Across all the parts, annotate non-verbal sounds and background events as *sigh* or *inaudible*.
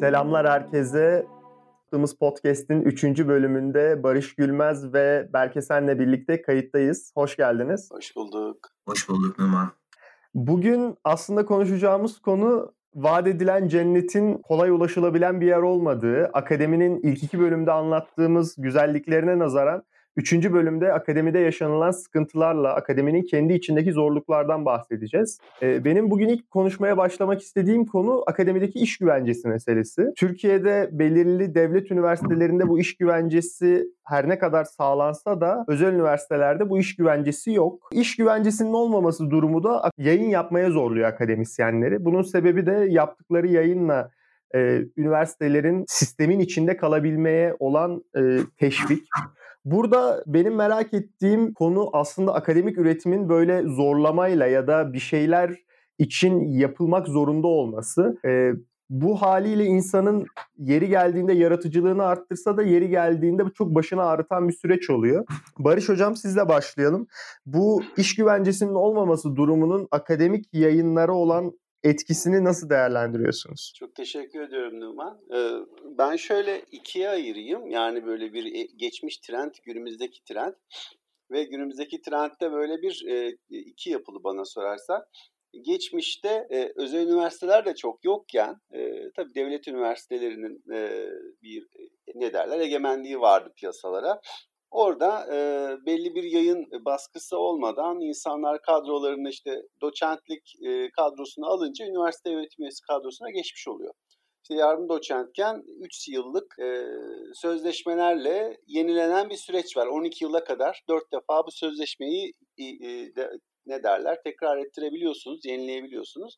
Selamlar herkese. Yaptığımız podcast'in 3. bölümünde Barış Gülmez ve Berke Sen'le birlikte kayıttayız. Hoş geldiniz. Hoş bulduk. Hoş bulduk Numan. Bugün aslında konuşacağımız konu vaat edilen cennetin kolay ulaşılabilen bir yer olmadığı, akademinin ilk iki bölümde anlattığımız güzelliklerine nazaran Üçüncü bölümde akademide yaşanılan sıkıntılarla, akademinin kendi içindeki zorluklardan bahsedeceğiz. Ee, benim bugün ilk konuşmaya başlamak istediğim konu akademideki iş güvencesi meselesi. Türkiye'de belirli devlet üniversitelerinde bu iş güvencesi her ne kadar sağlansa da özel üniversitelerde bu iş güvencesi yok. İş güvencesinin olmaması durumu da yayın yapmaya zorluyor akademisyenleri. Bunun sebebi de yaptıkları yayınla e, üniversitelerin sistemin içinde kalabilmeye olan e, teşvik. Burada benim merak ettiğim konu aslında akademik üretimin böyle zorlamayla ya da bir şeyler için yapılmak zorunda olması. Ee, bu haliyle insanın yeri geldiğinde yaratıcılığını arttırsa da yeri geldiğinde çok başına ağrıtan bir süreç oluyor. *laughs* Barış Hocam sizle başlayalım. Bu iş güvencesinin olmaması durumunun akademik yayınlara olan etkisini nasıl değerlendiriyorsunuz? Çok teşekkür ediyorum Numan. Ee, ben şöyle ikiye ayırayım. Yani böyle bir e, geçmiş trend, günümüzdeki trend ve günümüzdeki trendde böyle bir e, iki yapılı bana sorarsan. Geçmişte e, özel üniversiteler de çok yokken e, tabii devlet üniversitelerinin bir ne derler egemenliği vardı piyasalara. Orada e, belli bir yayın baskısı olmadan insanlar kadrolarını işte doçentlik e, kadrosuna alınca üniversite öğretim üyesi kadrosuna geçmiş oluyor. İşte yardım doçentken 3 yıllık e, sözleşmelerle yenilenen bir süreç var. 12 yıla kadar 4 defa bu sözleşmeyi e, de, ne derler tekrar ettirebiliyorsunuz, yenileyebiliyorsunuz.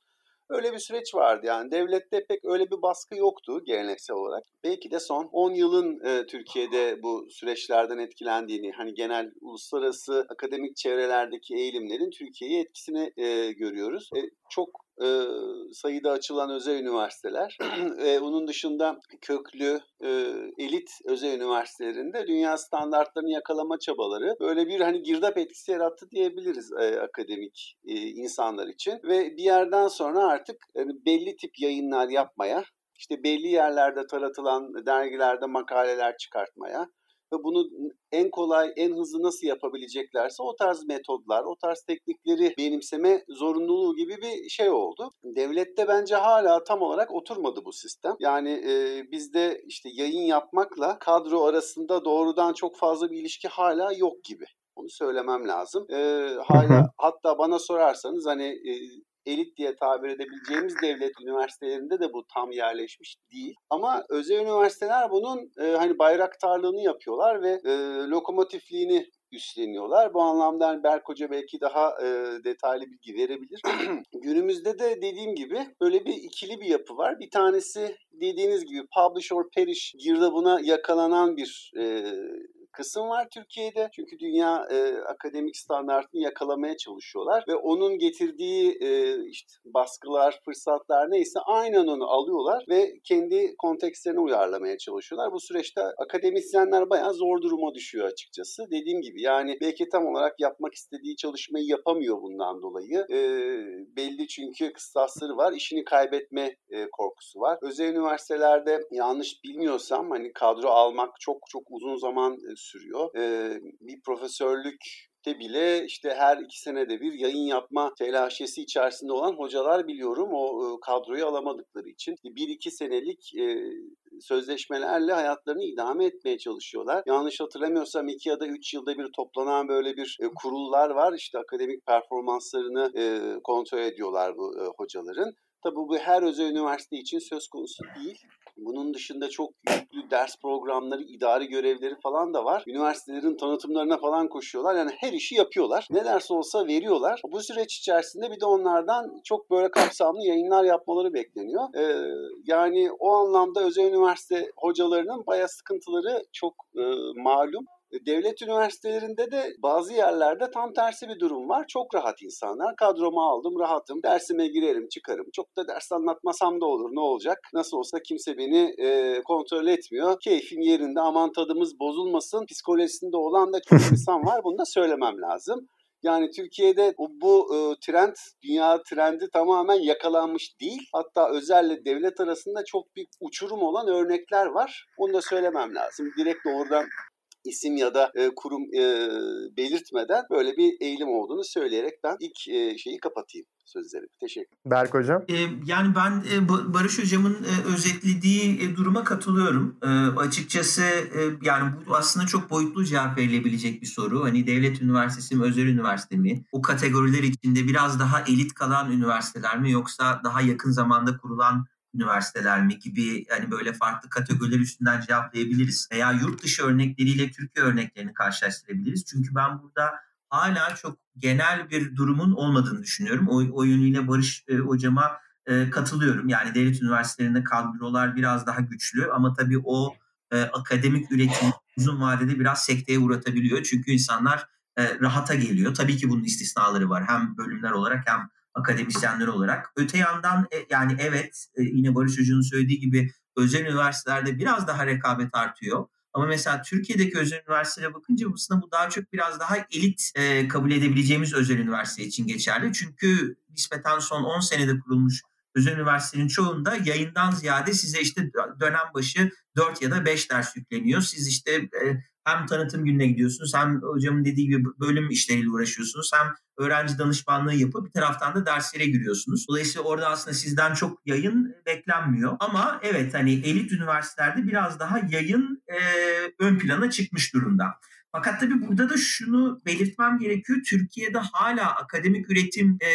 Öyle bir süreç vardı yani devlette pek öyle bir baskı yoktu geleneksel olarak. Belki de son 10 yılın e, Türkiye'de bu süreçlerden etkilendiğini, hani genel uluslararası akademik çevrelerdeki eğilimlerin Türkiye'ye etkisini e, görüyoruz. E, çok e, sayıda açılan özel üniversiteler. Ve *clears throat* onun dışında köklü e, elit özel üniversitelerinde dünya standartlarını yakalama çabaları böyle bir hani girdap etkisi yarattı diyebiliriz e, akademik e, insanlar için. Ve bir yerden sonra artık yani belli tip yayınlar yapmaya işte belli yerlerde taratılan dergilerde makaleler çıkartmaya ve bunu en kolay, en hızlı nasıl yapabileceklerse o tarz metodlar, o tarz teknikleri benimseme zorunluluğu gibi bir şey oldu. Devlette bence hala tam olarak oturmadı bu sistem. Yani e, bizde işte yayın yapmakla kadro arasında doğrudan çok fazla bir ilişki hala yok gibi. Onu söylemem lazım. E, hala hatta bana sorarsanız hani e, elit diye tabir edebileceğimiz devlet üniversitelerinde de bu tam yerleşmiş değil. Ama özel üniversiteler bunun e, hani bayraktarlığını yapıyorlar ve e, lokomotifliğini üstleniyorlar. Bu anlamda yani Berk Hoca belki daha e, detaylı bilgi verebilir. *clears throat* Günümüzde de dediğim gibi böyle bir ikili bir yapı var. Bir tanesi dediğiniz gibi publish or perish girdabına yakalanan bir e, kısım var Türkiye'de. Çünkü dünya e, akademik standartını yakalamaya çalışıyorlar ve onun getirdiği e, işte baskılar, fırsatlar neyse aynen onu alıyorlar ve kendi kontekstlerine uyarlamaya çalışıyorlar. Bu süreçte akademisyenler bayağı zor duruma düşüyor açıkçası. Dediğim gibi yani belki tam olarak yapmak istediği çalışmayı yapamıyor bundan dolayı. E, belli çünkü kıstasları var. İşini kaybetme e, korkusu var. Özel üniversitelerde yanlış bilmiyorsam hani kadro almak çok çok uzun zaman e, sürüyor. E, bir profesörlük de bile işte her iki senede bir yayın yapma telaşesi içerisinde olan hocalar biliyorum o e, kadroyu alamadıkları için. Bir iki senelik e, sözleşmelerle hayatlarını idame etmeye çalışıyorlar. Yanlış hatırlamıyorsam iki ya da üç yılda bir toplanan böyle bir e, kurullar var. İşte akademik performanslarını e, kontrol ediyorlar bu e, hocaların. Tabii bu her özel üniversite için söz konusu değil. Bunun dışında çok yüklü ders programları, idari görevleri falan da var. Üniversitelerin tanıtımlarına falan koşuyorlar. Yani her işi yapıyorlar. Ne derse olsa veriyorlar. Bu süreç içerisinde bir de onlardan çok böyle kapsamlı yayınlar yapmaları bekleniyor. Ee, yani o anlamda özel üniversite hocalarının bayağı sıkıntıları çok e, malum. Devlet üniversitelerinde de bazı yerlerde tam tersi bir durum var. Çok rahat insanlar. Kadromu aldım, rahatım. Dersime girerim, çıkarım. Çok da ders anlatmasam da olur. Ne olacak? Nasıl olsa kimse beni e, kontrol etmiyor. Keyfim yerinde. Aman tadımız bozulmasın. Psikolojisinde olan da çok *laughs* insan var. Bunu da söylemem lazım. Yani Türkiye'de bu, bu e, trend, dünya trendi tamamen yakalanmış değil. Hatta özelle devlet arasında çok bir uçurum olan örnekler var. Onu da söylemem lazım. Direkt doğrudan isim ya da e, kurum e, belirtmeden böyle bir eğilim olduğunu söyleyerek ben ilk e, şeyi kapatayım sözlerimi. Teşekkür Berk Hocam? E, yani ben e, Barış Hocam'ın e, özetlediği e, duruma katılıyorum. E, açıkçası e, yani bu aslında çok boyutlu cevap verilebilecek bir soru. Hani devlet üniversitesi mi, özel üniversite mi? O kategoriler içinde biraz daha elit kalan üniversiteler mi yoksa daha yakın zamanda kurulan üniversiteler mi gibi hani böyle farklı kategoriler üstünden cevaplayabiliriz. Veya yurt dışı örnekleriyle Türkiye örneklerini karşılaştırabiliriz. Çünkü ben burada hala çok genel bir durumun olmadığını düşünüyorum. O, o yönüyle Barış e, hocama e, katılıyorum. Yani devlet üniversitelerinde kadrolar biraz daha güçlü ama tabii o e, akademik üretim uzun vadede biraz sekteye uğratabiliyor. Çünkü insanlar e, rahata geliyor. Tabii ki bunun istisnaları var. Hem bölümler olarak hem akademisyenler olarak. Öte yandan e, yani evet e, yine Barış Hoca'nın söylediği gibi özel üniversitelerde biraz daha rekabet artıyor. Ama mesela Türkiye'deki özel üniversitelere bakınca aslında bu daha çok biraz daha elit e, kabul edebileceğimiz özel üniversite için geçerli. Çünkü nispeten son 10 senede kurulmuş özel üniversitenin çoğunda yayından ziyade size işte dönem başı 4 ya da 5 ders yükleniyor. Siz işte e, hem tanıtım gününe gidiyorsunuz hem hocamın dediği gibi bölüm işleriyle uğraşıyorsunuz hem öğrenci danışmanlığı yapıp bir taraftan da derslere giriyorsunuz. Dolayısıyla orada aslında sizden çok yayın beklenmiyor. Ama evet hani elit üniversitelerde biraz daha yayın e, ön plana çıkmış durumda. Fakat tabii burada da şunu belirtmem gerekiyor. Türkiye'de hala akademik üretim e,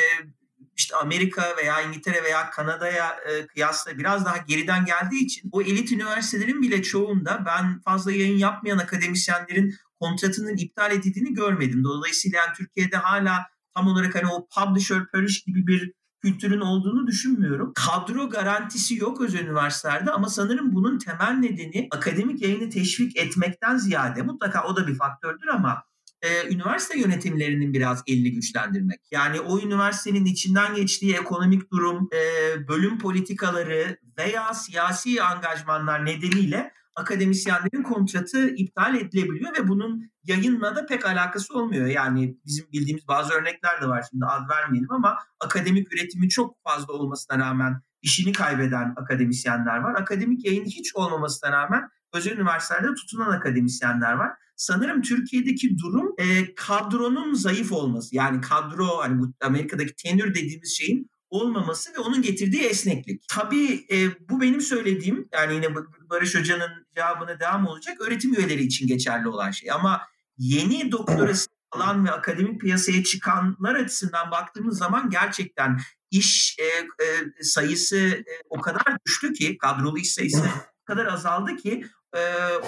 işte Amerika veya İngiltere veya Kanada'ya e, kıyasla biraz daha geriden geldiği için o elit üniversitelerin bile çoğunda ben fazla yayın yapmayan akademisyenlerin kontratının iptal edildiğini görmedim. Dolayısıyla yani Türkiye'de hala tam olarak hani o publisher perish gibi bir kültürün olduğunu düşünmüyorum. Kadro garantisi yok özel üniversitelerde ama sanırım bunun temel nedeni akademik yayını teşvik etmekten ziyade mutlaka o da bir faktördür ama e, üniversite yönetimlerinin biraz elini güçlendirmek. Yani o üniversitenin içinden geçtiği ekonomik durum, e, bölüm politikaları veya siyasi angajmanlar nedeniyle akademisyenlerin kontratı iptal edilebiliyor ve bunun yayınla da pek alakası olmuyor. Yani bizim bildiğimiz bazı örnekler de var şimdi ad vermeyelim ama akademik üretimi çok fazla olmasına rağmen işini kaybeden akademisyenler var. Akademik yayın hiç olmamasına rağmen özel üniversitelerde tutunan akademisyenler var. Sanırım Türkiye'deki durum e, kadronun zayıf olması. Yani kadro hani bu Amerika'daki tenür dediğimiz şeyin olmaması ve onun getirdiği esneklik. Tabii e, bu benim söylediğim yani yine Barış Hoca'nın cevabına devam olacak öğretim üyeleri için geçerli olan şey. Ama yeni doktorası alan ve akademik piyasaya çıkanlar açısından baktığımız zaman gerçekten iş e, e, sayısı e, o kadar düştü ki kadrolu iş sayısı kadar azaldı ki e,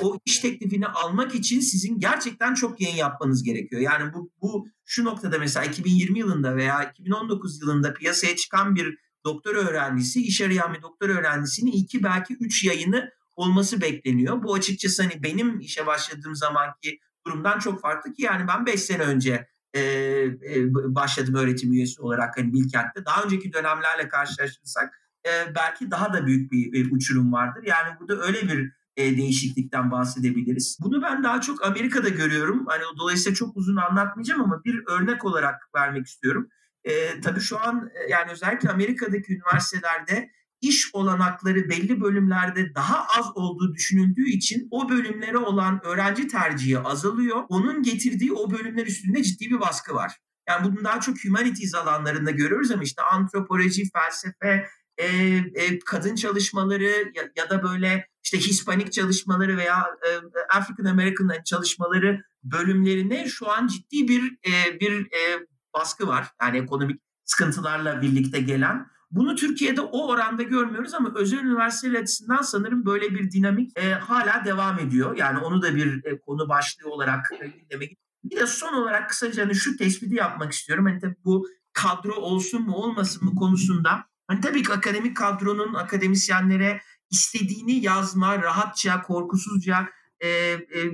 o iş teklifini almak için sizin gerçekten çok yayın yapmanız gerekiyor. Yani bu, bu şu noktada mesela 2020 yılında veya 2019 yılında piyasaya çıkan bir doktor öğrencisi, iş arayan bir doktor öğrencisinin iki belki üç yayını olması bekleniyor. Bu açıkçası hani benim işe başladığım zamanki durumdan çok farklı ki yani ben 5 sene önce e, e, başladım öğretim üyesi olarak hani Bilkent'te. Daha önceki dönemlerle karşılaştırırsak e, belki daha da büyük bir, bir uçurum vardır. Yani burada öyle bir e, değişiklikten bahsedebiliriz. Bunu ben daha çok Amerika'da görüyorum. Hani dolayısıyla çok uzun anlatmayacağım ama bir örnek olarak vermek istiyorum. E, tabii şu an e, yani özellikle Amerika'daki üniversitelerde iş olanakları belli bölümlerde daha az olduğu düşünüldüğü için o bölümlere olan öğrenci tercihi azalıyor. Onun getirdiği o bölümler üstünde ciddi bir baskı var. Yani bunu daha çok humanities alanlarında görüyoruz ama işte antropoloji, felsefe, e, e, kadın çalışmaları ya, ya da böyle işte Hispanik çalışmaları veya e, African American çalışmaları bölümlerine şu an ciddi bir e, bir e, baskı var. Yani ekonomik sıkıntılarla birlikte gelen. Bunu Türkiye'de o oranda görmüyoruz ama özel üniversiteler açısından sanırım böyle bir dinamik e, hala devam ediyor. Yani onu da bir e, konu başlığı olarak e, gündeme Bir de son olarak kısaca hani şu tespiti yapmak istiyorum. Hani bu kadro olsun mu olmasın mı konusunda Hani tabii ki akademik kadronun akademisyenlere istediğini yazma, rahatça, korkusuzca e, e, e,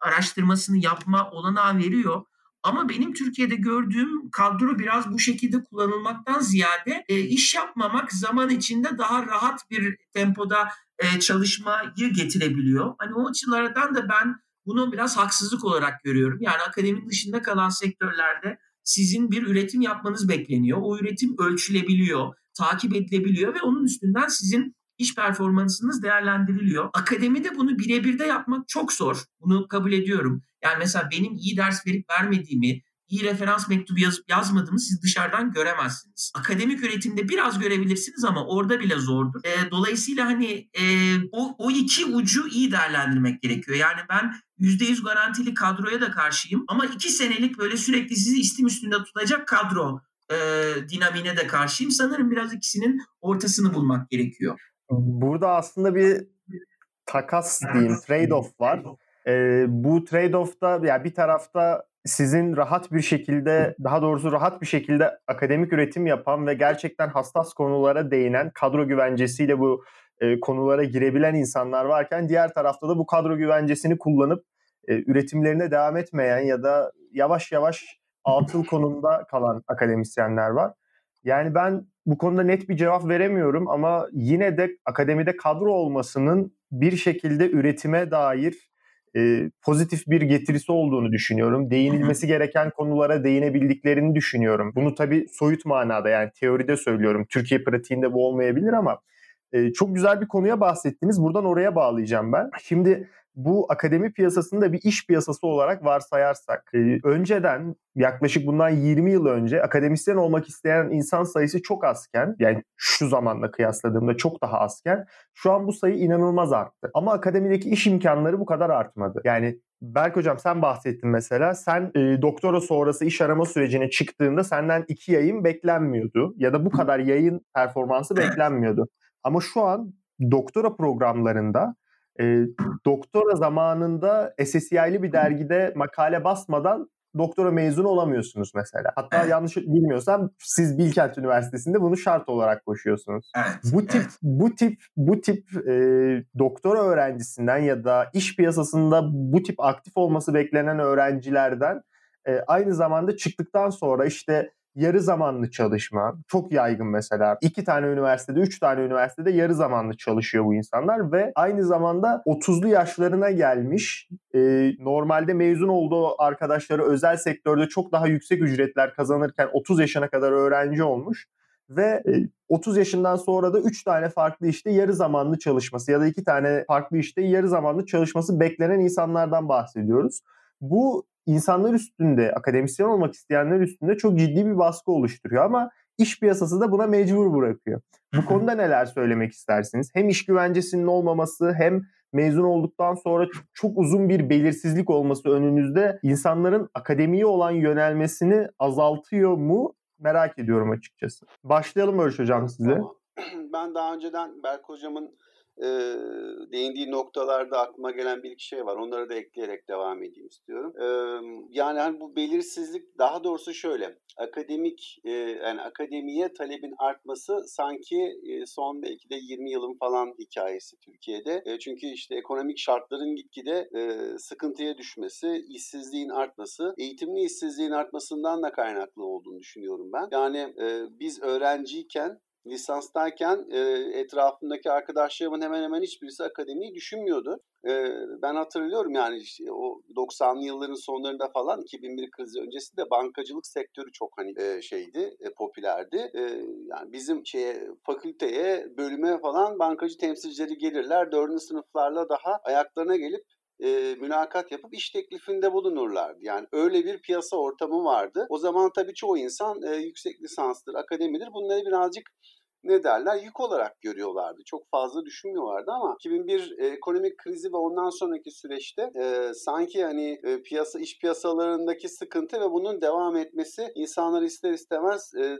araştırmasını yapma olanağı veriyor. Ama benim Türkiye'de gördüğüm kadro biraz bu şekilde kullanılmaktan ziyade e, iş yapmamak zaman içinde daha rahat bir tempoda e, çalışmayı getirebiliyor. Hani o açılardan da ben bunu biraz haksızlık olarak görüyorum. Yani akademinin dışında kalan sektörlerde sizin bir üretim yapmanız bekleniyor. O üretim ölçülebiliyor, takip edilebiliyor ve onun üstünden sizin iş performansınız değerlendiriliyor. Akademide bunu birebir de yapmak çok zor. Bunu kabul ediyorum. Yani mesela benim iyi ders verip vermediğimi, iyi referans mektubu yazıp yazmadığımı siz dışarıdan göremezsiniz. Akademik üretimde biraz görebilirsiniz ama orada bile zordur. E, dolayısıyla hani e, o, o iki ucu iyi değerlendirmek gerekiyor. Yani ben %100 garantili kadroya da karşıyım ama iki senelik böyle sürekli sizi istim üstünde tutacak kadro e, dinamine de karşıyım. Sanırım biraz ikisinin ortasını bulmak gerekiyor. Burada aslında bir takas diyeyim, trade-off var. Ee, bu trade-off'ta yani bir tarafta sizin rahat bir şekilde, daha doğrusu rahat bir şekilde akademik üretim yapan ve gerçekten hassas konulara değinen kadro güvencesiyle bu e, konulara girebilen insanlar varken diğer tarafta da bu kadro güvencesini kullanıp e, üretimlerine devam etmeyen ya da yavaş yavaş atıl konumda kalan akademisyenler var. Yani ben bu konuda net bir cevap veremiyorum ama yine de akademide kadro olmasının bir şekilde üretime dair e, pozitif bir getirisi olduğunu düşünüyorum. Değinilmesi gereken konulara değinebildiklerini düşünüyorum. Bunu tabii soyut manada yani teoride söylüyorum. Türkiye pratiğinde bu olmayabilir ama e, çok güzel bir konuya bahsettiniz. Buradan oraya bağlayacağım ben. Şimdi bu akademi piyasasını da bir iş piyasası olarak varsayarsak e, önceden yaklaşık bundan 20 yıl önce akademisyen olmak isteyen insan sayısı çok azken yani şu zamanla kıyasladığımda çok daha azken şu an bu sayı inanılmaz arttı. Ama akademideki iş imkanları bu kadar artmadı. Yani Berk Hocam sen bahsettin mesela. Sen e, doktora sonrası iş arama sürecine çıktığında senden iki yayın beklenmiyordu. Ya da bu kadar yayın performansı beklenmiyordu. Ama şu an doktora programlarında e, doktora zamanında SSCI'li bir dergide makale basmadan doktora mezunu olamıyorsunuz mesela. Hatta evet. yanlış bilmiyorsam siz Bilkent Üniversitesi'nde bunu şart olarak koşuyorsunuz. Evet, bu tip evet. bu tip bu tip e, doktora öğrencisinden ya da iş piyasasında bu tip aktif olması beklenen öğrencilerden e, aynı zamanda çıktıktan sonra işte yarı zamanlı çalışma çok yaygın mesela. İki tane üniversitede, üç tane üniversitede yarı zamanlı çalışıyor bu insanlar ve aynı zamanda 30'lu yaşlarına gelmiş e, normalde mezun olduğu arkadaşları özel sektörde çok daha yüksek ücretler kazanırken 30 yaşına kadar öğrenci olmuş ve 30 yaşından sonra da 3 tane farklı işte yarı zamanlı çalışması ya da 2 tane farklı işte yarı zamanlı çalışması beklenen insanlardan bahsediyoruz. Bu insanlar üstünde, akademisyen olmak isteyenler üstünde çok ciddi bir baskı oluşturuyor ama iş piyasası da buna mecbur bırakıyor. Bu konuda neler söylemek istersiniz? Hem iş güvencesinin olmaması hem mezun olduktan sonra çok uzun bir belirsizlik olması önünüzde insanların akademiye olan yönelmesini azaltıyor mu? Merak ediyorum açıkçası. Başlayalım Örş Hocam size. *clears throat* Ben daha önceden Berk Hocam'ın e, değindiği noktalarda aklıma gelen bir iki şey var. Onları da ekleyerek devam edeyim istiyorum. E, yani hani bu belirsizlik daha doğrusu şöyle. Akademik e, yani akademiye talebin artması sanki e, son belki de 20 yılın falan hikayesi Türkiye'de. E, çünkü işte ekonomik şartların gitgide e, sıkıntıya düşmesi, işsizliğin artması, eğitimli işsizliğin artmasından da kaynaklı olduğunu düşünüyorum ben. Yani e, biz öğrenciyken lisanstayken e, etrafımdaki arkadaşlarımın hemen hemen hiçbirisi akademiyi düşünmüyordu. E, ben hatırlıyorum yani işte o 90'lı yılların sonlarında falan 2001 krizi öncesinde bankacılık sektörü çok hani e, şeydi, e, popülerdi. E, yani bizim şeye fakülteye, bölüme falan bankacı temsilcileri gelirler. Dördüncü sınıflarla daha ayaklarına gelip e, mülakat yapıp iş teklifinde bulunurlardı. Yani öyle bir piyasa ortamı vardı. O zaman tabii çoğu insan e, yüksek lisanstır, akademidir. Bunları birazcık ne derler yük olarak görüyorlardı. Çok fazla düşünmüyorlardı ama 2001 e, ekonomik krizi ve ondan sonraki süreçte e, sanki hani e, piyasa iş piyasalarındaki sıkıntı ve bunun devam etmesi insanlar ister istemez e,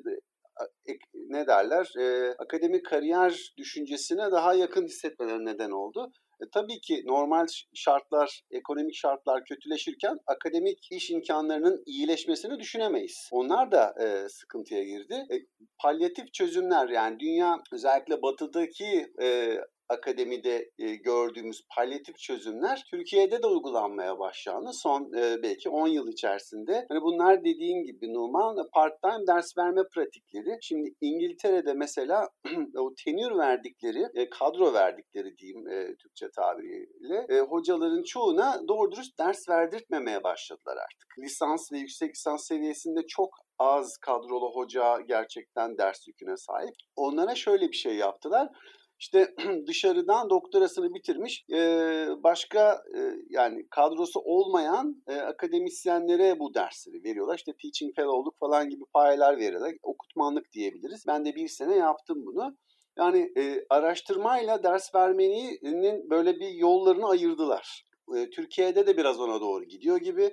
ne derler e, akademik kariyer düşüncesine daha yakın hissetmelerine neden oldu. E, tabii ki normal şartlar, ekonomik şartlar kötüleşirken akademik iş imkanlarının iyileşmesini düşünemeyiz. Onlar da e, sıkıntıya girdi. E, palyatif çözümler yani dünya özellikle batıdaki e, akademide e, gördüğümüz palyatif çözümler Türkiye'de de uygulanmaya başlandı son e, belki 10 yıl içerisinde. Hani bunlar dediğin gibi Numan part-time ders verme pratikleri. Şimdi İngiltere'de mesela *clears throat* o tenür verdikleri, e, kadro verdikleri diyeyim e, Türkçe tabiriyle e, hocaların çoğuna doğru dürüst ders verdirtmemeye başladılar artık. Lisans ve yüksek lisans seviyesinde çok az kadrolu hoca gerçekten ders yüküne sahip. Onlara şöyle bir şey yaptılar işte *clears throat* dışarıdan doktorasını bitirmiş başka yani kadrosu olmayan akademisyenlere bu dersleri veriyorlar. İşte teaching fellow'luk falan gibi payeler veriyorlar. Okutmanlık diyebiliriz. Ben de bir sene yaptım bunu. Yani araştırmayla ders vermenin böyle bir yollarını ayırdılar. Türkiye'de de biraz ona doğru gidiyor gibi.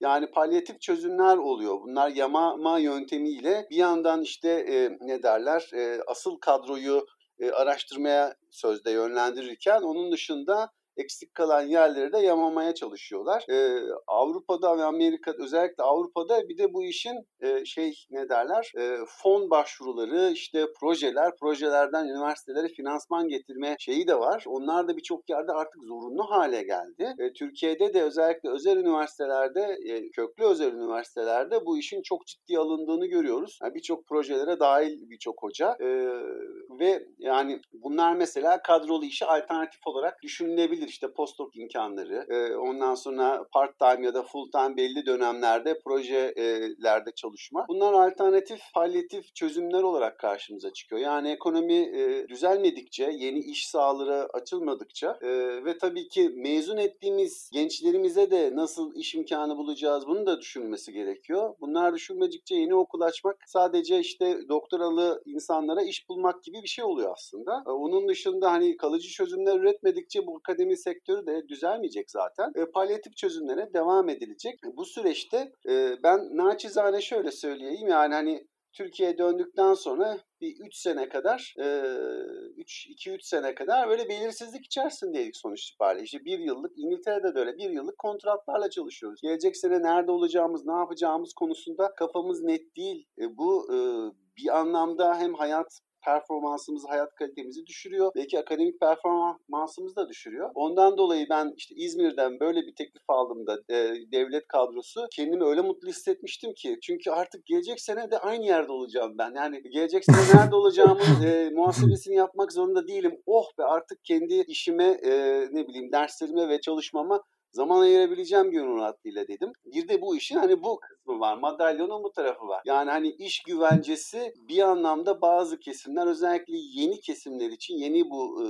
Yani palyatif çözümler oluyor. Bunlar yamama yöntemiyle bir yandan işte e, ne derler e, asıl kadroyu e, araştırmaya sözde yönlendirirken onun dışında eksik kalan yerleri de yamamaya çalışıyorlar. Ee, Avrupa'da ve Amerika'da özellikle Avrupa'da bir de bu işin e, şey ne derler e, fon başvuruları işte projeler projelerden üniversitelere finansman getirme şeyi de var. Onlar da birçok yerde artık zorunlu hale geldi. E, Türkiye'de de özellikle özel üniversitelerde e, köklü özel üniversitelerde bu işin çok ciddi alındığını görüyoruz. Yani birçok projelere dahil birçok hoca e, ve yani bunlar mesela kadrolu işe alternatif olarak düşünülebilir olabilir. İşte postdoc imkanları, e, ondan sonra part time ya da full time belli dönemlerde projelerde çalışma. Bunlar alternatif palyatif çözümler olarak karşımıza çıkıyor. Yani ekonomi e, düzelmedikçe, yeni iş sahaları açılmadıkça e, ve tabii ki mezun ettiğimiz gençlerimize de nasıl iş imkanı bulacağız bunu da düşünmesi gerekiyor. Bunlar düşünmedikçe yeni okul açmak sadece işte doktoralı insanlara iş bulmak gibi bir şey oluyor aslında. Onun dışında hani kalıcı çözümler üretmedikçe bu akademi sektörü de düzelmeyecek zaten. E, palyatif çözümlere devam edilecek. Bu süreçte e, ben naçizane şöyle söyleyeyim yani hani Türkiye'ye döndükten sonra bir 3 sene kadar 3 2-3 sene kadar böyle belirsizlik içerisindeydik sonuç itibariyle. İşte bir yıllık İngiltere'de de öyle bir yıllık kontratlarla çalışıyoruz. Gelecek sene nerede olacağımız, ne yapacağımız konusunda kafamız net değil. E, bu bir anlamda hem hayat performansımızı, hayat kalitemizi düşürüyor. Belki akademik performansımızı da düşürüyor. Ondan dolayı ben işte İzmir'den böyle bir teklif aldığımda e, devlet kadrosu kendimi öyle mutlu hissetmiştim ki. Çünkü artık gelecek sene de aynı yerde olacağım ben. Yani gelecek sene *laughs* nerede olacağımın e, muhasebesini yapmak zorunda değilim. Oh be artık kendi işime, e, ne bileyim derslerime ve çalışmama zaman ayırabileceğim gönül rahatlığıyla dedim. Bir de bu işin hani bu kısmı var. Madalyonun bu tarafı var. Yani hani iş güvencesi bir anlamda bazı kesimler özellikle yeni kesimler için yeni bu e,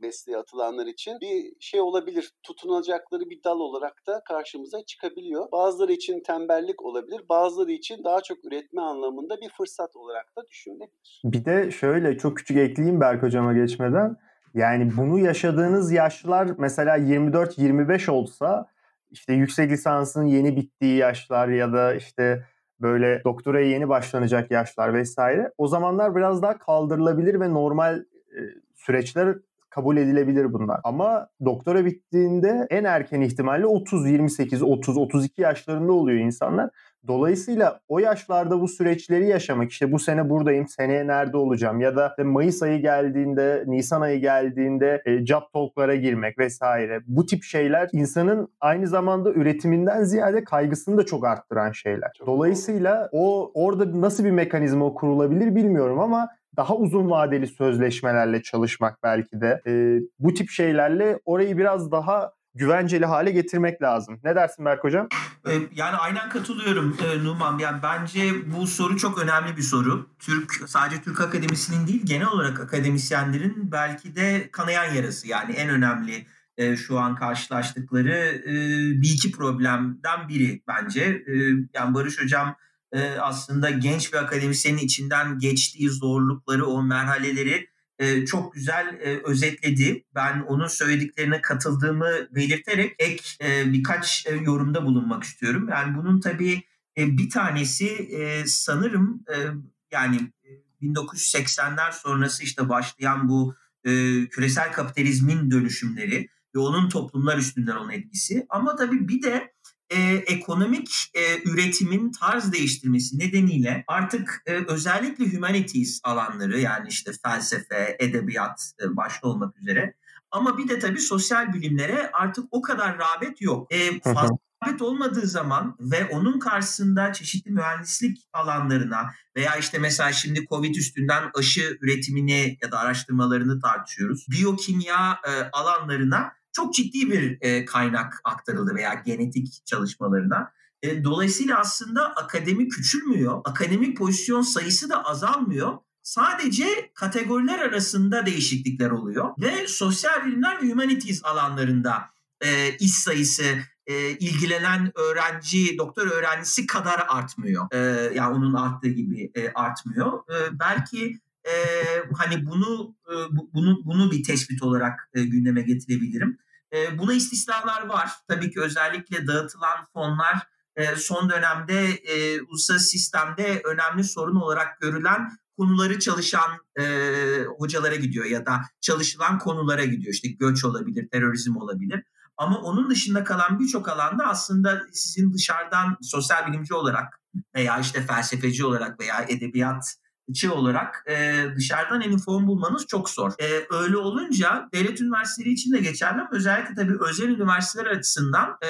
mesleğe atılanlar için bir şey olabilir. Tutunacakları bir dal olarak da karşımıza çıkabiliyor. Bazıları için tembellik olabilir. Bazıları için daha çok üretme anlamında bir fırsat olarak da düşünülebilir. Bir de şöyle çok küçük ekleyeyim Berk hocama geçmeden. Yani bunu yaşadığınız yaşlar mesela 24-25 olsa işte yüksek lisansın yeni bittiği yaşlar ya da işte böyle doktoraya yeni başlanacak yaşlar vesaire o zamanlar biraz daha kaldırılabilir ve normal e, süreçler kabul edilebilir bunlar. Ama doktora bittiğinde en erken ihtimalle 30, 28, 30, 32 yaşlarında oluyor insanlar. Dolayısıyla o yaşlarda bu süreçleri yaşamak işte bu sene buradayım, seneye nerede olacağım ya da Mayıs ayı geldiğinde, Nisan ayı geldiğinde e, job talk'lara girmek vesaire. Bu tip şeyler insanın aynı zamanda üretiminden ziyade kaygısını da çok arttıran şeyler. Çok Dolayısıyla o orada nasıl bir mekanizma kurulabilir bilmiyorum ama daha uzun vadeli sözleşmelerle çalışmak belki de e, bu tip şeylerle orayı biraz daha güvenceli hale getirmek lazım. Ne dersin Berk Hocam? Ee, yani aynen katılıyorum e, Numan. Yani bence bu soru çok önemli bir soru. Türk sadece Türk Akademisi'nin değil genel olarak akademisyenlerin belki de kanayan yarası. Yani en önemli e, şu an karşılaştıkları e, bir iki problemden biri bence. Yani Barış Hocam aslında genç bir akademisyenin içinden geçtiği zorlukları, o merhaleleri e, çok güzel e, özetledi. Ben onun söylediklerine katıldığımı belirterek ek e, birkaç yorumda bulunmak istiyorum. Yani bunun tabii bir tanesi sanırım yani 1980'ler sonrası işte başlayan bu küresel kapitalizmin dönüşümleri ve onun toplumlar üstünden olan etkisi. Ama tabii bir de e, ekonomik e, üretimin tarz değiştirmesi nedeniyle artık e, özellikle humanities alanları yani işte felsefe, edebiyat e, başta olmak üzere ama bir de tabii sosyal bilimlere artık o kadar rağbet yok. E, fazla rağbet olmadığı zaman ve onun karşısında çeşitli mühendislik alanlarına veya işte mesela şimdi Covid üstünden aşı üretimini ya da araştırmalarını tartışıyoruz. Biyokimya e, alanlarına çok ciddi bir e, kaynak aktarıldı veya genetik çalışmalarına. E, dolayısıyla aslında akademi küçülmüyor. Akademik pozisyon sayısı da azalmıyor. Sadece kategoriler arasında değişiklikler oluyor ve sosyal bilimler ve humanities alanlarında e, iş sayısı e, ilgilenen öğrenci, doktor öğrencisi kadar artmıyor. E, yani onun arttığı gibi e, artmıyor. E, belki e, hani bunu e, bunu bunu bir tespit olarak e, gündeme getirebilirim. E, buna istisnalar var. Tabii ki özellikle dağıtılan fonlar e, son dönemde e, uluslararası sistemde önemli sorun olarak görülen konuları çalışan e, hocalara gidiyor ya da çalışılan konulara gidiyor. İşte göç olabilir, terörizm olabilir. Ama onun dışında kalan birçok alanda aslında sizin dışarıdan sosyal bilimci olarak veya işte felsefeci olarak veya edebiyat çı olarak e, dışarıdan en inform bulmanız çok zor. E, öyle olunca devlet üniversiteleri için de geçerli ama özellikle tabii özel üniversiteler açısından e,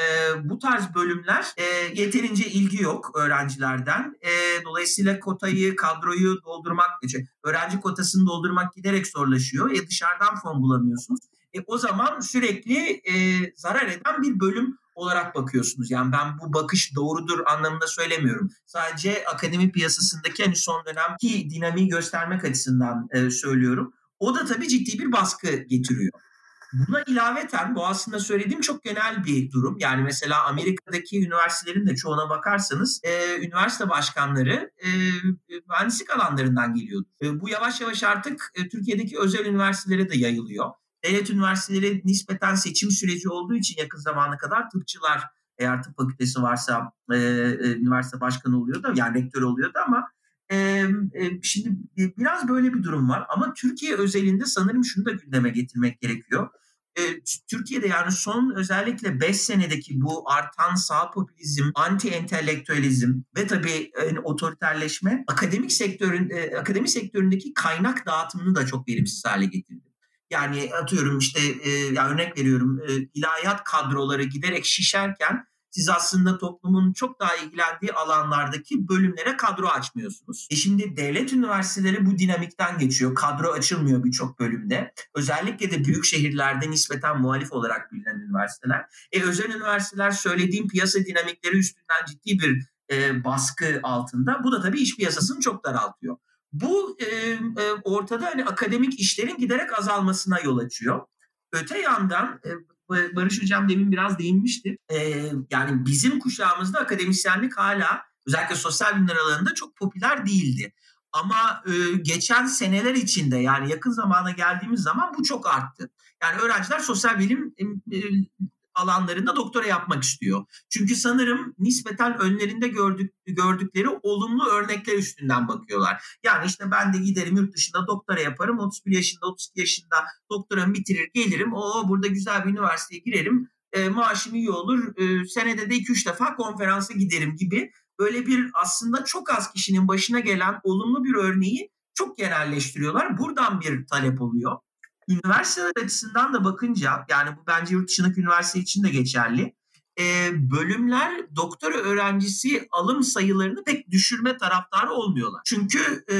bu tarz bölümler e, yeterince ilgi yok öğrencilerden. E, dolayısıyla kotayı, kadroyu doldurmak, şey, öğrenci kotasını doldurmak giderek zorlaşıyor. E, dışarıdan fon bulamıyorsunuz. E, o zaman sürekli e, zarar eden bir bölüm olarak bakıyorsunuz. Yani ben bu bakış doğrudur anlamında söylemiyorum. Sadece akademi piyasasındaki hani son dönemki dinamiği göstermek açısından e, söylüyorum. O da tabii ciddi bir baskı getiriyor. Buna ilaveten bu aslında söylediğim çok genel bir durum. Yani mesela Amerika'daki üniversitelerin de çoğuna bakarsanız e, üniversite başkanları e, mühendislik alanlarından geliyor. E, bu yavaş yavaş artık e, Türkiye'deki özel üniversitelere de yayılıyor devlet üniversiteleri nispeten seçim süreci olduğu için yakın zamana kadar tıpçılar eğer tıp fakültesi varsa e, e, üniversite başkanı oluyordu yani rektör oluyordu ama e, e, şimdi biraz böyle bir durum var ama Türkiye özelinde sanırım şunu da gündeme getirmek gerekiyor. E, Türkiye'de yani son özellikle 5 senedeki bu artan sağ popülizm, anti entelektüelizm ve tabii yani otoriterleşme akademik sektörün e, akademi sektöründeki kaynak dağıtımını da çok verimsiz hale getirdi. Yani atıyorum işte e, ya örnek veriyorum e, ilahiyat kadroları giderek şişerken siz aslında toplumun çok daha ilgilendiği alanlardaki bölümlere kadro açmıyorsunuz. E şimdi devlet üniversiteleri bu dinamikten geçiyor. Kadro açılmıyor birçok bölümde. Özellikle de büyük şehirlerde nispeten muhalif olarak bilinen üniversiteler. E özel üniversiteler söylediğim piyasa dinamikleri üstünden ciddi bir e, baskı altında. Bu da tabii iş piyasasını çok daraltıyor. Bu e, e, ortada hani akademik işlerin giderek azalmasına yol açıyor. Öte yandan e, Barış Hocam demin biraz değinmişti. E, yani bizim kuşağımızda akademisyenlik hala özellikle sosyal bilimler alanında çok popüler değildi. Ama e, geçen seneler içinde yani yakın zamana geldiğimiz zaman bu çok arttı. Yani öğrenciler sosyal bilim e, alanlarında doktora yapmak istiyor. Çünkü sanırım nispeten önlerinde gördük, gördükleri olumlu örnekler üstünden bakıyorlar. Yani işte ben de giderim yurt dışında doktora yaparım. 31 yaşında 32 yaşında doktoramı bitirir gelirim. O burada güzel bir üniversiteye girerim. E, maaşım iyi olur. E, senede de 2-3 defa konferansa giderim gibi. Böyle bir aslında çok az kişinin başına gelen olumlu bir örneği çok genelleştiriyorlar. Buradan bir talep oluyor. Üniversiteler açısından da bakınca yani bu bence yurt dışındaki üniversite için de geçerli. E, bölümler doktora öğrencisi alım sayılarını pek düşürme taraftarı olmuyorlar. Çünkü e,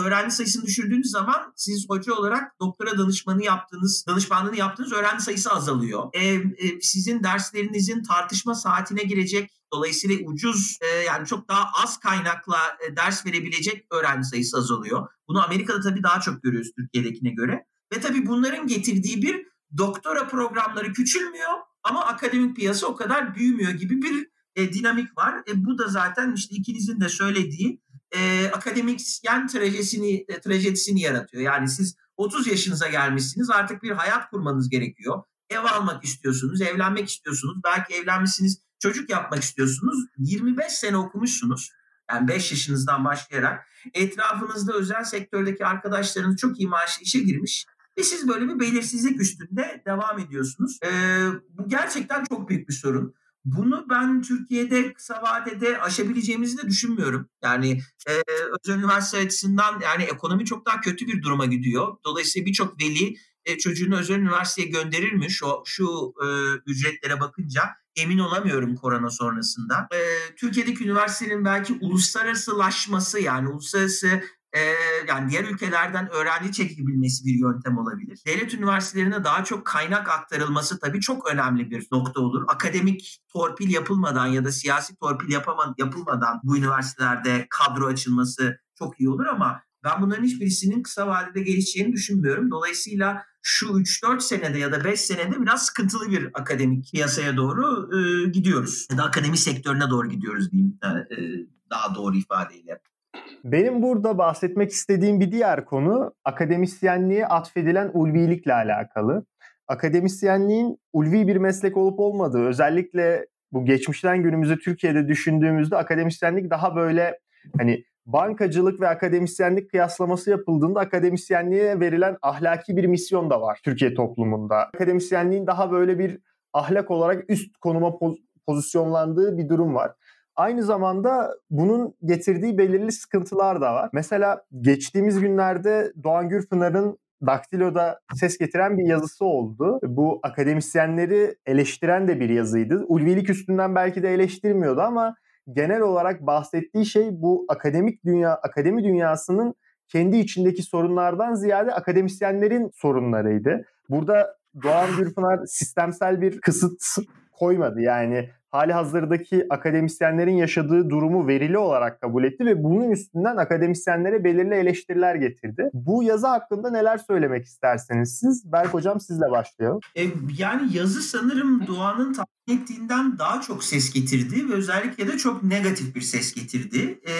öğrenci sayısını düşürdüğünüz zaman siz hoca olarak doktora danışmanı yaptığınız, danışmanlığını yaptığınız öğrenci sayısı azalıyor. E, e, sizin derslerinizin tartışma saatine girecek Dolayısıyla ucuz e, yani çok daha az kaynakla e, ders verebilecek öğrenci sayısı azalıyor. Bunu Amerika'da tabii daha çok görüyoruz Türkiye'dekine göre. Ve tabii bunların getirdiği bir doktora programları küçülmüyor ama akademik piyasa o kadar büyümüyor gibi bir e, dinamik var. E, bu da zaten işte ikinizin de söylediği e, akademisyen trajedisini, e, trajedisini yaratıyor. Yani siz 30 yaşınıza gelmişsiniz artık bir hayat kurmanız gerekiyor. Ev almak istiyorsunuz, evlenmek istiyorsunuz. Belki evlenmişsiniz, çocuk yapmak istiyorsunuz. 25 sene okumuşsunuz. Yani 5 yaşınızdan başlayarak etrafınızda özel sektördeki arkadaşlarınız çok iyi maaşlı işe girmiş. Ve siz böyle bir belirsizlik üstünde devam ediyorsunuz. Ee, bu gerçekten çok büyük bir sorun. bunu ben Türkiye'de kısa vadede aşabileceğimizi de düşünmüyorum. Yani e, özel üniversite açısından yani ekonomi çok daha kötü bir duruma gidiyor. Dolayısıyla birçok veli e, çocuğunu özel üniversiteye gönderirmiş o şu e, ücretlere bakınca emin olamıyorum korona sonrasında. E, Türkiye'deki üniversitenin belki uluslararasılaşması yani uluslararası e, yani diğer ülkelerden öğrenci çekebilmesi bir yöntem olabilir. Devlet üniversitelerine daha çok kaynak aktarılması tabii çok önemli bir nokta olur. Akademik torpil yapılmadan ya da siyasi torpil yapama, yapılmadan bu üniversitelerde kadro açılması çok iyi olur ama ben bunların hiçbirisinin kısa vadede gelişeceğini düşünmüyorum. Dolayısıyla şu 3-4 senede ya da 5 senede biraz sıkıntılı bir akademik piyasaya doğru e, gidiyoruz. Ya da akademi sektörüne doğru gidiyoruz diyeyim e, daha doğru ifadeyle. Benim burada bahsetmek istediğim bir diğer konu akademisyenliğe atfedilen ulvilikle alakalı. Akademisyenliğin ulvi bir meslek olup olmadığı özellikle bu geçmişten günümüze Türkiye'de düşündüğümüzde akademisyenlik daha böyle hani bankacılık ve akademisyenlik kıyaslaması yapıldığında akademisyenliğe verilen ahlaki bir misyon da var Türkiye toplumunda. Akademisyenliğin daha böyle bir ahlak olarak üst konuma poz- pozisyonlandığı bir durum var. Aynı zamanda bunun getirdiği belirli sıkıntılar da var. Mesela geçtiğimiz günlerde Doğan Gürpınar'ın Daktilo'da ses getiren bir yazısı oldu. Bu akademisyenleri eleştiren de bir yazıydı. Ulvilik üstünden belki de eleştirmiyordu ama genel olarak bahsettiği şey bu akademik dünya, akademi dünyasının kendi içindeki sorunlardan ziyade akademisyenlerin sorunlarıydı. Burada Doğan Gürpınar sistemsel bir kısıt koymadı. Yani hali hazırdaki akademisyenlerin yaşadığı durumu verili olarak kabul etti ve bunun üstünden akademisyenlere belirli eleştiriler getirdi. Bu yazı hakkında neler söylemek isterseniz siz? Berk Hocam sizle başlayalım. E, yani yazı sanırım Doğan'ın tahmin ettiğinden daha çok ses getirdi ve özellikle de çok negatif bir ses getirdi. E,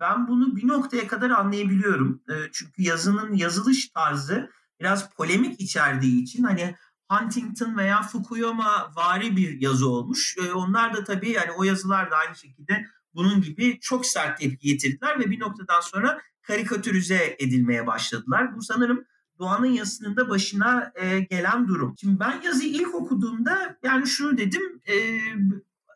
ben bunu bir noktaya kadar anlayabiliyorum. E, çünkü yazının yazılış tarzı biraz polemik içerdiği için hani Huntington veya Fukuyama vari bir yazı olmuş. E, onlar da tabii yani o yazılar da aynı şekilde bunun gibi çok sert tepki getirdiler ve bir noktadan sonra karikatürize edilmeye başladılar. Bu sanırım Doğan'ın yazısının da başına e, gelen durum. Şimdi ben yazıyı ilk okuduğumda yani şunu dedim e,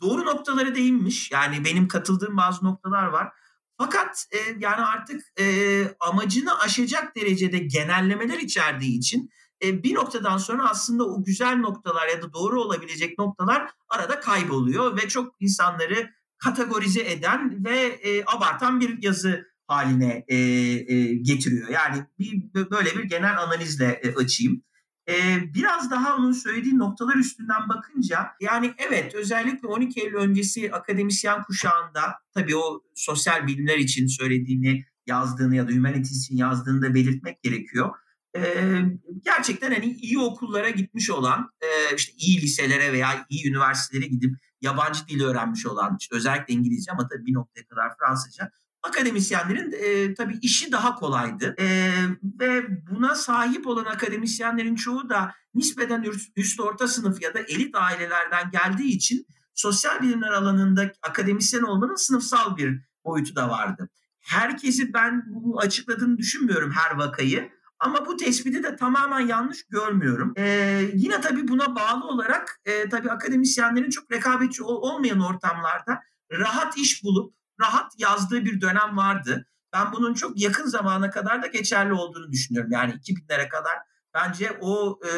doğru noktalara değinmiş. Yani benim katıldığım bazı noktalar var. Fakat e, yani artık e, amacını aşacak derecede genellemeler içerdiği için e, bir noktadan sonra aslında o güzel noktalar ya da doğru olabilecek noktalar arada kayboluyor ve çok insanları kategorize eden ve e, abartan bir yazı haline e, e, getiriyor. Yani bir böyle bir genel analizle e, açayım. E, biraz daha onun söylediği noktalar üstünden bakınca yani evet özellikle 12 Eylül öncesi akademisyen kuşağında tabii o sosyal bilimler için söylediğini yazdığını ya da humanities için yazdığını da belirtmek gerekiyor gerçekten hani iyi okullara gitmiş olan, işte iyi liselere veya iyi üniversitelere gidip yabancı dil öğrenmiş olan, işte özellikle İngilizce ama tabii bir noktaya kadar Fransızca akademisyenlerin e, tabii işi daha kolaydı. E, ve buna sahip olan akademisyenlerin çoğu da nispeten üst, orta sınıf ya da elit ailelerden geldiği için sosyal bilimler alanında akademisyen olmanın sınıfsal bir boyutu da vardı. Herkesi ben bunu açıkladığını düşünmüyorum her vakayı. Ama bu tespiti de tamamen yanlış görmüyorum. Ee, yine tabii buna bağlı olarak e, tabii akademisyenlerin çok rekabetçi ol, olmayan ortamlarda rahat iş bulup rahat yazdığı bir dönem vardı. Ben bunun çok yakın zamana kadar da geçerli olduğunu düşünüyorum. Yani 2000'lere kadar bence o e,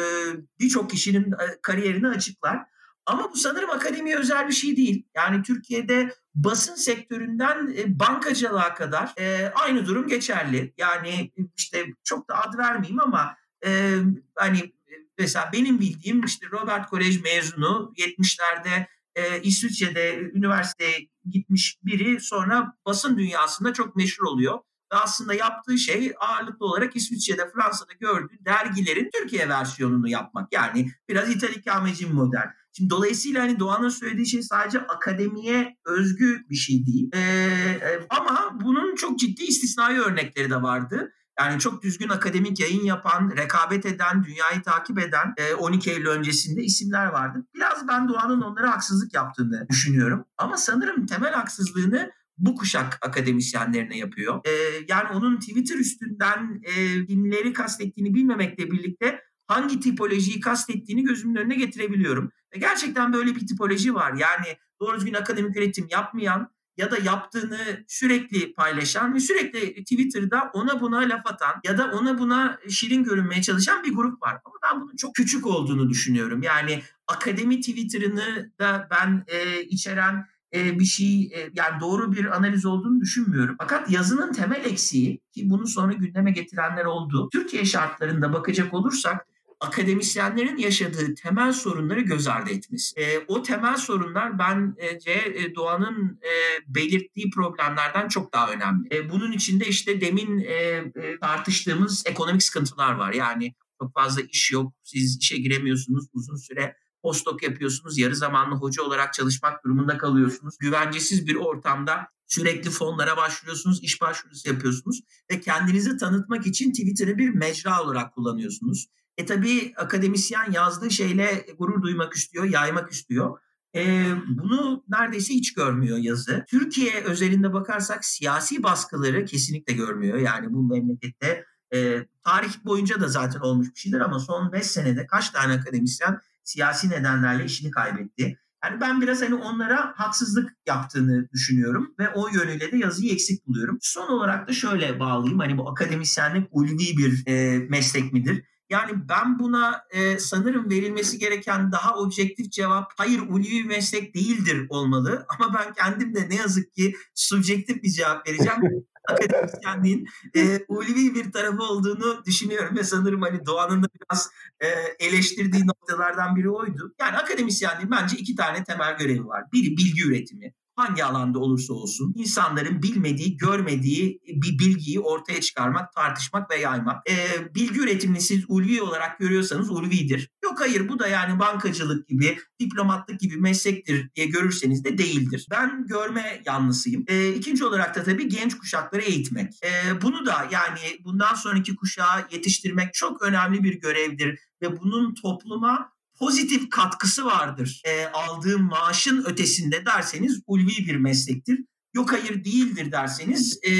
birçok kişinin e, kariyerini açıklar. Ama bu sanırım akademiye özel bir şey değil. Yani Türkiye'de basın sektöründen e, bankacılığa kadar e, aynı durum geçerli. Yani işte çok da ad vermeyeyim ama e, hani mesela benim bildiğim işte Robert Kolej mezunu 70'lerde e, İsviçre'de üniversiteye gitmiş biri sonra basın dünyasında çok meşhur oluyor. Ve aslında yaptığı şey ağırlıklı olarak İsviçre'de, Fransa'da gördüğü dergilerin Türkiye versiyonunu yapmak. Yani biraz İtalikammeci model. Şimdi dolayısıyla hani Doğan'ın söylediği şey sadece akademiye özgü bir şey değil. Ee, ama bunun çok ciddi istisnai örnekleri de vardı. Yani çok düzgün akademik yayın yapan, rekabet eden, dünyayı takip eden 12 Eylül öncesinde isimler vardı. Biraz ben Doğan'ın onlara haksızlık yaptığını düşünüyorum. Ama sanırım temel haksızlığını bu kuşak akademisyenlerine yapıyor. Ee, yani onun Twitter üstünden e, kimleri kastettiğini bilmemekle birlikte hangi tipolojiyi kastettiğini gözümün önüne getirebiliyorum. Ve gerçekten böyle bir tipoloji var. Yani doğru düzgün akademik üretim yapmayan ya da yaptığını sürekli paylaşan ve sürekli Twitter'da ona buna laf atan ya da ona buna şirin görünmeye çalışan bir grup var. Ama ben bunun çok küçük olduğunu düşünüyorum. Yani akademi Twitter'ını da ben e, içeren e, bir şey e, yani doğru bir analiz olduğunu düşünmüyorum. Fakat yazının temel eksiği ki bunu sonra gündeme getirenler oldu. Türkiye şartlarında bakacak olursak akademisyenlerin yaşadığı temel sorunları göz ardı etmesi. E, o temel sorunlar bence e, Doğan'ın e, belirttiği problemlerden çok daha önemli. E, bunun içinde işte demin e, e, tartıştığımız ekonomik sıkıntılar var. Yani çok fazla iş yok, siz işe giremiyorsunuz uzun süre postdoc yapıyorsunuz, yarı zamanlı hoca olarak çalışmak durumunda kalıyorsunuz. Güvencesiz bir ortamda sürekli fonlara başvuruyorsunuz, iş başvurusu yapıyorsunuz ve kendinizi tanıtmak için Twitter'ı bir mecra olarak kullanıyorsunuz. E tabii akademisyen yazdığı şeyle gurur duymak istiyor, yaymak istiyor. E, bunu neredeyse hiç görmüyor yazı. Türkiye özelinde bakarsak siyasi baskıları kesinlikle görmüyor. Yani bu memlekette e, tarih boyunca da zaten olmuş bir şeydir ama son 5 senede kaç tane akademisyen siyasi nedenlerle işini kaybetti. Yani ben biraz hani onlara haksızlık yaptığını düşünüyorum ve o yönüyle de yazıyı eksik buluyorum. Son olarak da şöyle bağlayayım. Hani bu akademisyenlik ulvi bir e, meslek midir? Yani ben buna e, sanırım verilmesi gereken daha objektif cevap hayır ulvi bir meslek değildir olmalı. *laughs* Ama ben kendim de ne yazık ki subjektif bir cevap vereceğim. *laughs* akademisyenliğin e, ulvi bir tarafı olduğunu düşünüyorum ve sanırım hani Doğan'ın da biraz e, eleştirdiği noktalardan biri oydu. Yani akademisyenliğin bence iki tane temel görevi var. Biri bilgi üretimi hangi alanda olursa olsun insanların bilmediği, görmediği bir bilgiyi ortaya çıkarmak, tartışmak ve yaymak. E, bilgi üretimini siz ulvi olarak görüyorsanız ulvidir. Yok hayır bu da yani bankacılık gibi, diplomatlık gibi meslektir diye görürseniz de değildir. Ben görme yanlısıyım. E, ikinci olarak da tabii genç kuşakları eğitmek. E, bunu da yani bundan sonraki kuşağı yetiştirmek çok önemli bir görevdir ve bunun topluma pozitif katkısı vardır. E, aldığım maaşın ötesinde derseniz ulvi bir meslektir. Yok hayır değildir derseniz e,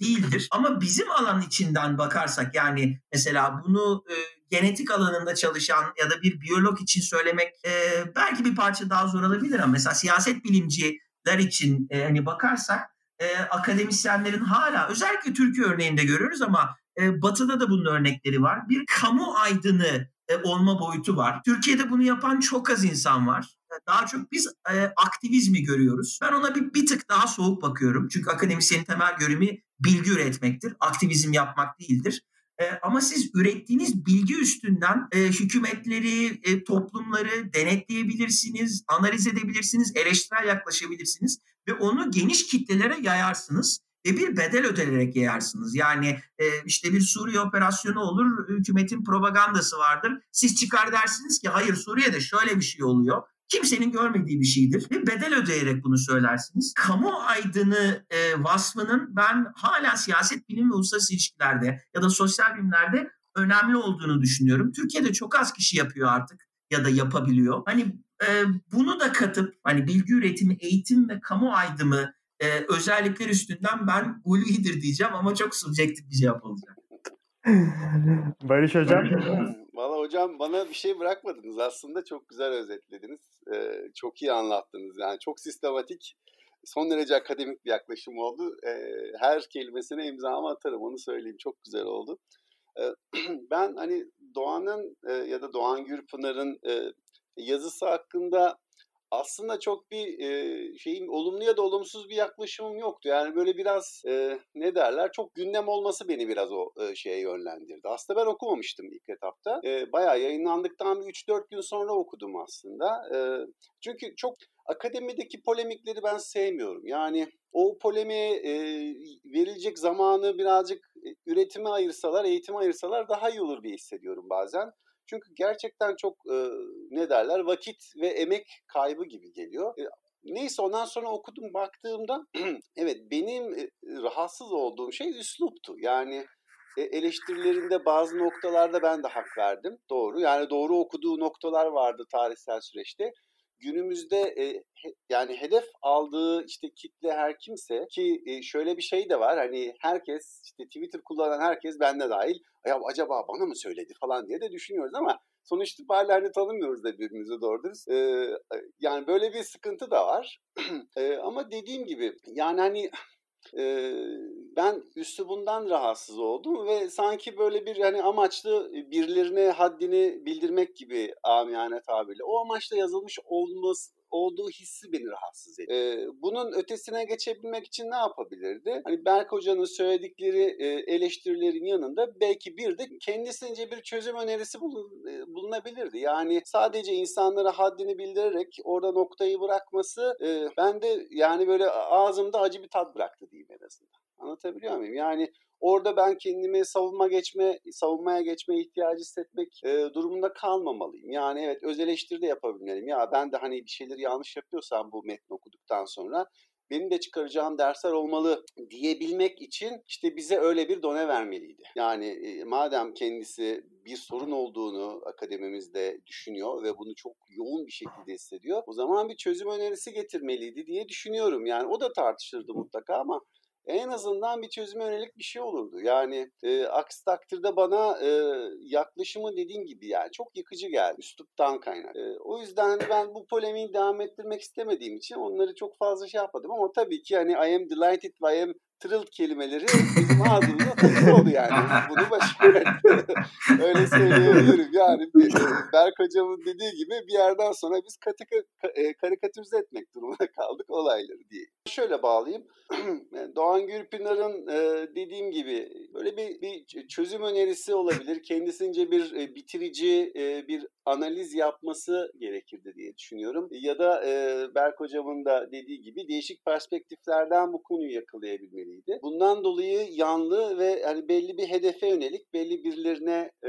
değildir. Ama bizim alan içinden bakarsak yani mesela bunu e, genetik alanında çalışan ya da bir biyolog için söylemek e, belki bir parça daha zor olabilir ama mesela siyaset bilimciler için e, hani bakarsak e, akademisyenlerin hala özellikle Türkiye örneğinde görüyoruz ama e, Batı'da da bunun örnekleri var. Bir kamu aydını olma boyutu var. Türkiye'de bunu yapan çok az insan var. E, daha çok biz e, aktivizmi görüyoruz. Ben ona bir, bir tık daha soğuk bakıyorum. Çünkü akademisyenin temel görevi bilgi üretmektir. Aktivizm yapmak değildir. E, ama siz ürettiğiniz bilgi üstünden e, hükümetleri, e, toplumları denetleyebilirsiniz, analiz edebilirsiniz, eleştirel yaklaşabilirsiniz ve onu geniş kitlelere yayarsınız ve bir bedel ödenerek yayarsınız. Yani e, işte bir Suriye operasyonu olur, hükümetin propagandası vardır. Siz çıkar dersiniz ki hayır Suriye'de şöyle bir şey oluyor. Kimsenin görmediği bir şeydir. Ve bedel ödeyerek bunu söylersiniz. Kamu aydını e, vasfının ben hala siyaset bilim ve uluslararası ilişkilerde ya da sosyal bilimlerde önemli olduğunu düşünüyorum. Türkiye'de çok az kişi yapıyor artık ya da yapabiliyor. Hani e, bunu da katıp hani bilgi üretimi, eğitim ve kamu aydımı e, özellikler üstünden ben ulvidir diyeceğim ama çok subjektif bir cevap olacak. *laughs* Barış Hocam. Valla hocam bana bir şey bırakmadınız. Aslında çok güzel özetlediniz. Ee, çok iyi anlattınız. Yani çok sistematik, son derece akademik bir yaklaşım oldu. Ee, her kelimesine imzamı atarım onu söyleyeyim. Çok güzel oldu. Ee, *clears throat* ben hani Doğan'ın e, ya da Doğan Gürpınar'ın e, yazısı hakkında aslında çok bir e, şeyin olumlu ya da olumsuz bir yaklaşımım yoktu. Yani böyle biraz e, ne derler çok gündem olması beni biraz o e, şeye yönlendirdi. Aslında ben okumamıştım ilk etapta. E, bayağı yayınlandıktan bir 3-4 gün sonra okudum aslında. E, çünkü çok akademideki polemikleri ben sevmiyorum. Yani o polemiğe e, verilecek zamanı birazcık üretime ayırsalar, eğitime ayırsalar daha iyi olur diye hissediyorum bazen. Çünkü gerçekten çok e, ne derler vakit ve emek kaybı gibi geliyor. E, neyse ondan sonra okudum baktığımda *clears throat* evet benim e, rahatsız olduğum şey üsluptu. Yani e, eleştirilerinde bazı noktalarda ben de hak verdim. Doğru. Yani doğru okuduğu noktalar vardı tarihsel süreçte. Günümüzde e, he, yani hedef aldığı işte kitle her kimse ki e, şöyle bir şey de var hani herkes işte Twitter kullanan herkes bende dahil ya acaba bana mı söyledi falan diye de düşünüyoruz ama sonuç itibariyle hani tanımıyoruz da birbirimizi doğru dürüst. Ee, yani böyle bir sıkıntı da var. ee, *clears throat* ama dediğim gibi yani hani e, ben bundan rahatsız oldum ve sanki böyle bir hani amaçlı birilerine haddini bildirmek gibi amiyane tabirle o amaçla yazılmış olması olduğu hissi beni rahatsız ediyor. Ee, bunun ötesine geçebilmek için ne yapabilirdi? Hani Berk Hoca'nın söyledikleri e, eleştirilerin yanında belki bir de kendisince bir çözüm önerisi bulun, e, bulunabilirdi. Yani sadece insanlara haddini bildirerek orada noktayı bırakması e, ben yani böyle ağzımda acı bir tat bıraktı diyeyim en azından. Anlatabiliyor muyum? Yani orada ben kendimi savunma geçme, savunmaya geçme ihtiyacı hissetmek e, durumunda kalmamalıyım. Yani evet öz eleştiri de yapabilmeliyim. Ya ben de hani bir şeyleri yanlış yapıyorsam bu metni okuduktan sonra benim de çıkaracağım dersler olmalı diyebilmek için işte bize öyle bir done vermeliydi. Yani e, madem kendisi bir sorun olduğunu akademimizde düşünüyor ve bunu çok yoğun bir şekilde hissediyor. O zaman bir çözüm önerisi getirmeliydi diye düşünüyorum. Yani o da tartışırdı mutlaka ama en azından bir çözüme yönelik bir şey olurdu. Yani e, aksi takdirde bana e, yaklaşımı dediğim gibi yani çok yıkıcı geldi. Üsluptan kaynak. E, o yüzden ben bu polemiği devam ettirmek istemediğim için onları çok fazla şey yapmadım. Ama tabii ki hani I am delighted I am thrilled kelimeleri bizim ağzımıza takılı oldu yani. Bunu başararak *laughs* öyle söyleyebilirim. Yani Berk hocamın dediği gibi bir yerden sonra biz katı, e, karikatürize etmek durumunda *laughs* kaldık olayları diye. Şöyle bağlayayım. *clears throat* Doğan Gürpınar'ın e, dediğim gibi böyle bir, bir çözüm önerisi olabilir. Kendisince bir e, bitirici bir analiz yapması gerekirdi diye düşünüyorum. Ya da Berk hocamın da dediği gibi değişik perspektiflerden bu konuyu yakalayabilmeli etmeliydi. Bundan dolayı yanlı ve hani belli bir hedefe yönelik, belli birilerine e,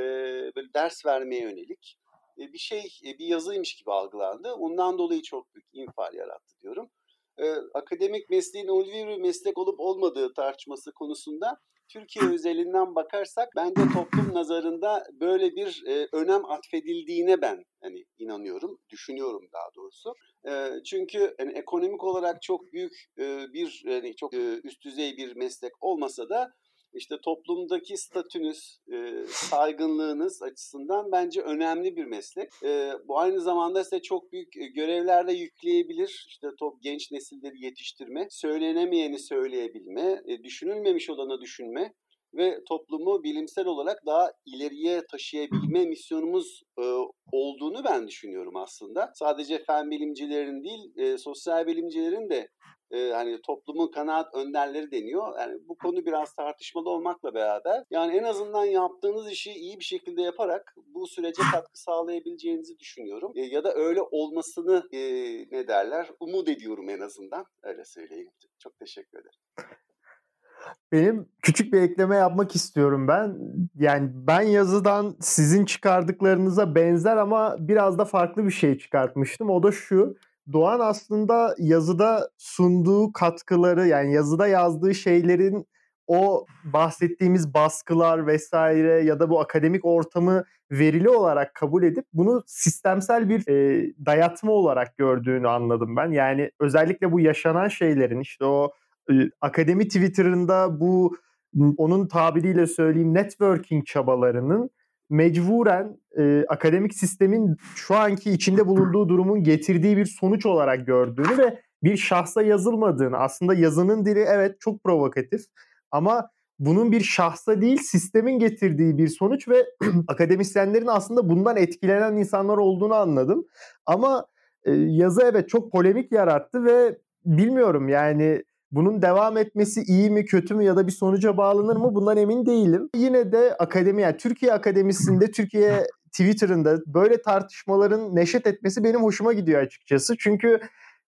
böyle ders vermeye yönelik e, bir şey, e, bir yazıymış gibi algılandı. Ondan dolayı çok büyük infial yarattı diyorum. E, akademik mesleğin ulvi bir meslek olup olmadığı tartışması konusunda Türkiye özelinden bakarsak bence toplum nazarında böyle bir e, önem atfedildiğine ben hani inanıyorum, düşünüyorum daha doğrusu. E, çünkü yani ekonomik olarak çok büyük e, bir yani çok e, üst düzey bir meslek olmasa da işte toplumdaki statünüz, e, saygınlığınız açısından bence önemli bir meslek. E, bu aynı zamanda size çok büyük görevlerle yükleyebilir. İşte top, genç nesilleri yetiştirme, söylenemeyeni söyleyebilme, e, düşünülmemiş olanı düşünme ve toplumu bilimsel olarak daha ileriye taşıyabilme misyonumuz e, olduğunu ben düşünüyorum aslında. Sadece fen bilimcilerin değil, e, sosyal bilimcilerin de e, hani toplumun kanaat önderleri deniyor. Yani bu konu biraz tartışmalı olmakla beraber yani en azından yaptığınız işi iyi bir şekilde yaparak bu sürece katkı sağlayabileceğinizi düşünüyorum. E, ya da öyle olmasını e, ne derler umut ediyorum en azından. Öyle söyleyeyim. Çok teşekkür ederim. Benim küçük bir ekleme yapmak istiyorum ben. Yani ben yazıdan sizin çıkardıklarınıza benzer ama biraz da farklı bir şey çıkartmıştım. O da şu. Doğan aslında yazıda sunduğu katkıları yani yazıda yazdığı şeylerin o bahsettiğimiz baskılar vesaire ya da bu akademik ortamı verili olarak kabul edip bunu sistemsel bir e, dayatma olarak gördüğünü anladım ben. Yani özellikle bu yaşanan şeylerin işte o e, akademi Twitter'ında bu onun tabiriyle söyleyeyim networking çabalarının mecburen e, akademik sistemin şu anki içinde bulunduğu durumun getirdiği bir sonuç olarak gördüğünü ve bir şahsa yazılmadığını aslında yazının dili evet çok provokatif ama bunun bir şahsa değil sistemin getirdiği bir sonuç ve *clears throat* akademisyenlerin aslında bundan etkilenen insanlar olduğunu anladım. Ama e, yazı evet çok polemik yarattı ve bilmiyorum yani bunun devam etmesi iyi mi kötü mü ya da bir sonuca bağlanır mı bundan emin değilim. Yine de akademi yani Türkiye Akademisi'nde Türkiye Twitter'ında böyle tartışmaların neşet etmesi benim hoşuma gidiyor açıkçası. Çünkü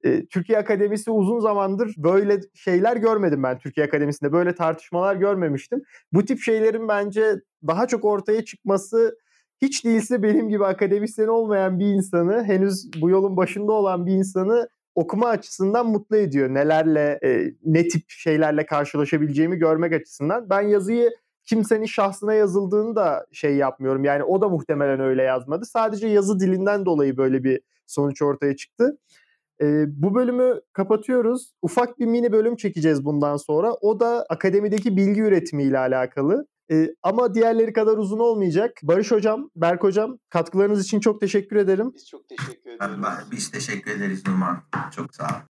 e, Türkiye Akademisi uzun zamandır böyle şeyler görmedim ben Türkiye Akademisi'nde. Böyle tartışmalar görmemiştim. Bu tip şeylerin bence daha çok ortaya çıkması hiç değilse benim gibi akademisyen olmayan bir insanı, henüz bu yolun başında olan bir insanı okuma açısından mutlu ediyor. Nelerle, e, ne tip şeylerle karşılaşabileceğimi görmek açısından. Ben yazıyı kimsenin şahsına yazıldığını da şey yapmıyorum. Yani o da muhtemelen öyle yazmadı. Sadece yazı dilinden dolayı böyle bir sonuç ortaya çıktı. E, bu bölümü kapatıyoruz. Ufak bir mini bölüm çekeceğiz bundan sonra. O da akademideki bilgi üretimi ile alakalı. E, ama diğerleri kadar uzun olmayacak. Barış Hocam, Berk Hocam katkılarınız için çok teşekkür ederim. Biz çok teşekkür ediyoruz. Biz teşekkür ederiz Numan. Çok sağ ol.